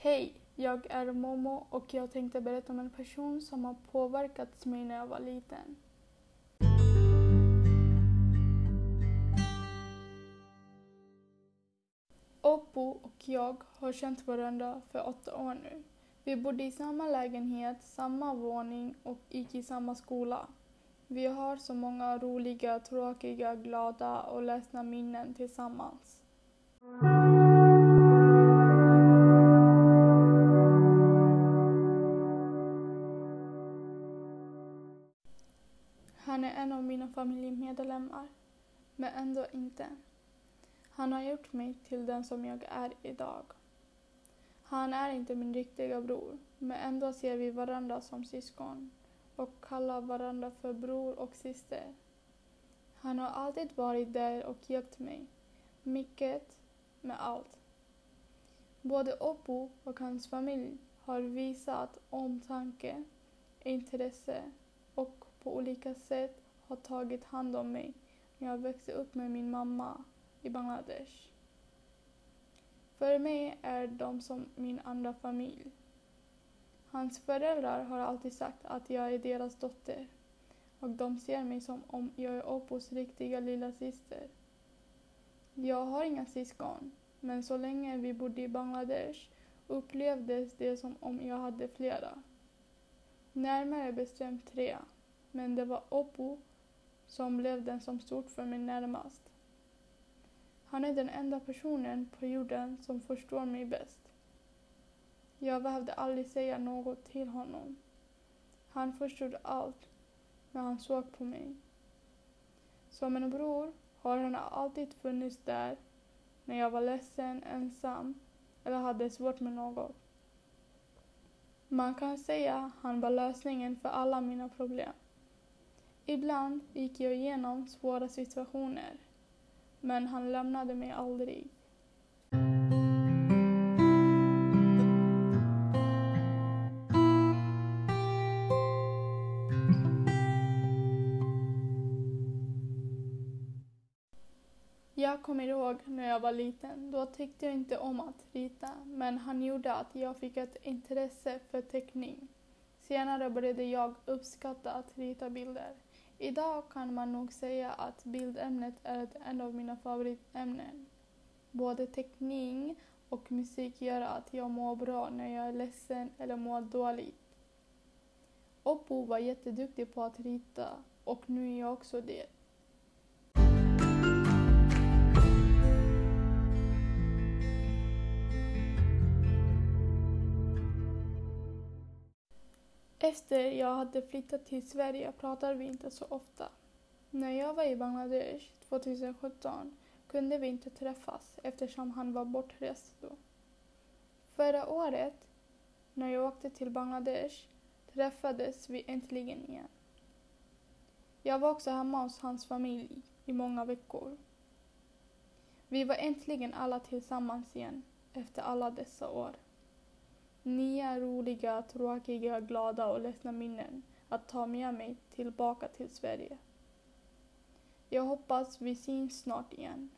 Hej! Jag är Momo och jag tänkte berätta om en person som har påverkat mig när jag var liten. Oppo och jag har känt varandra för åtta år nu. Vi bodde i samma lägenhet, samma våning och gick i samma skola. Vi har så många roliga, tråkiga, glada och ledsna minnen tillsammans. Han är en av mina familjemedlemmar, men ändå inte. Han har gjort mig till den som jag är idag. Han är inte min riktiga bror, men ändå ser vi varandra som syskon och kallar varandra för bror och syster. Han har alltid varit där och hjälpt mig. Mycket med allt. Både Oppo och hans familj har visat omtanke, intresse och på olika sätt har tagit hand om mig när jag växte upp med min mamma i Bangladesh. För mig är de som min andra familj. Hans föräldrar har alltid sagt att jag är deras dotter och de ser mig som om jag är Opos riktiga lilla syster. Jag har inga syskon, men så länge vi bodde i Bangladesh upplevdes det som om jag hade flera. Närmare bestämt tre, men det var Oppo som blev den som stod för mig närmast. Han är den enda personen på jorden som förstår mig bäst. Jag behövde aldrig säga något till honom. Han förstod allt när han såg på mig. Som en bror har han alltid funnits där när jag var ledsen, ensam eller hade svårt med något. Man kan säga han var lösningen för alla mina problem. Ibland gick jag igenom svåra situationer, men han lämnade mig aldrig. Jag kommer ihåg när jag var liten. Då tyckte jag inte om att rita, men han gjorde att jag fick ett intresse för teckning. Senare började jag uppskatta att rita bilder. Idag kan man nog säga att bildämnet är ett en av mina favoritämnen. Både teckning och musik gör att jag mår bra när jag är ledsen eller mår dåligt. Oppo var jätteduktig på att rita och nu är jag också det. Efter jag hade flyttat till Sverige pratade vi inte så ofta. När jag var i Bangladesh 2017 kunde vi inte träffas eftersom han var bortrest då. Förra året, när jag åkte till Bangladesh, träffades vi äntligen igen. Jag var också hemma hos hans familj i många veckor. Vi var äntligen alla tillsammans igen efter alla dessa år. Nya roliga, tråkiga, glada och ledsna minnen att ta med mig tillbaka till Sverige. Jag hoppas vi syns snart igen.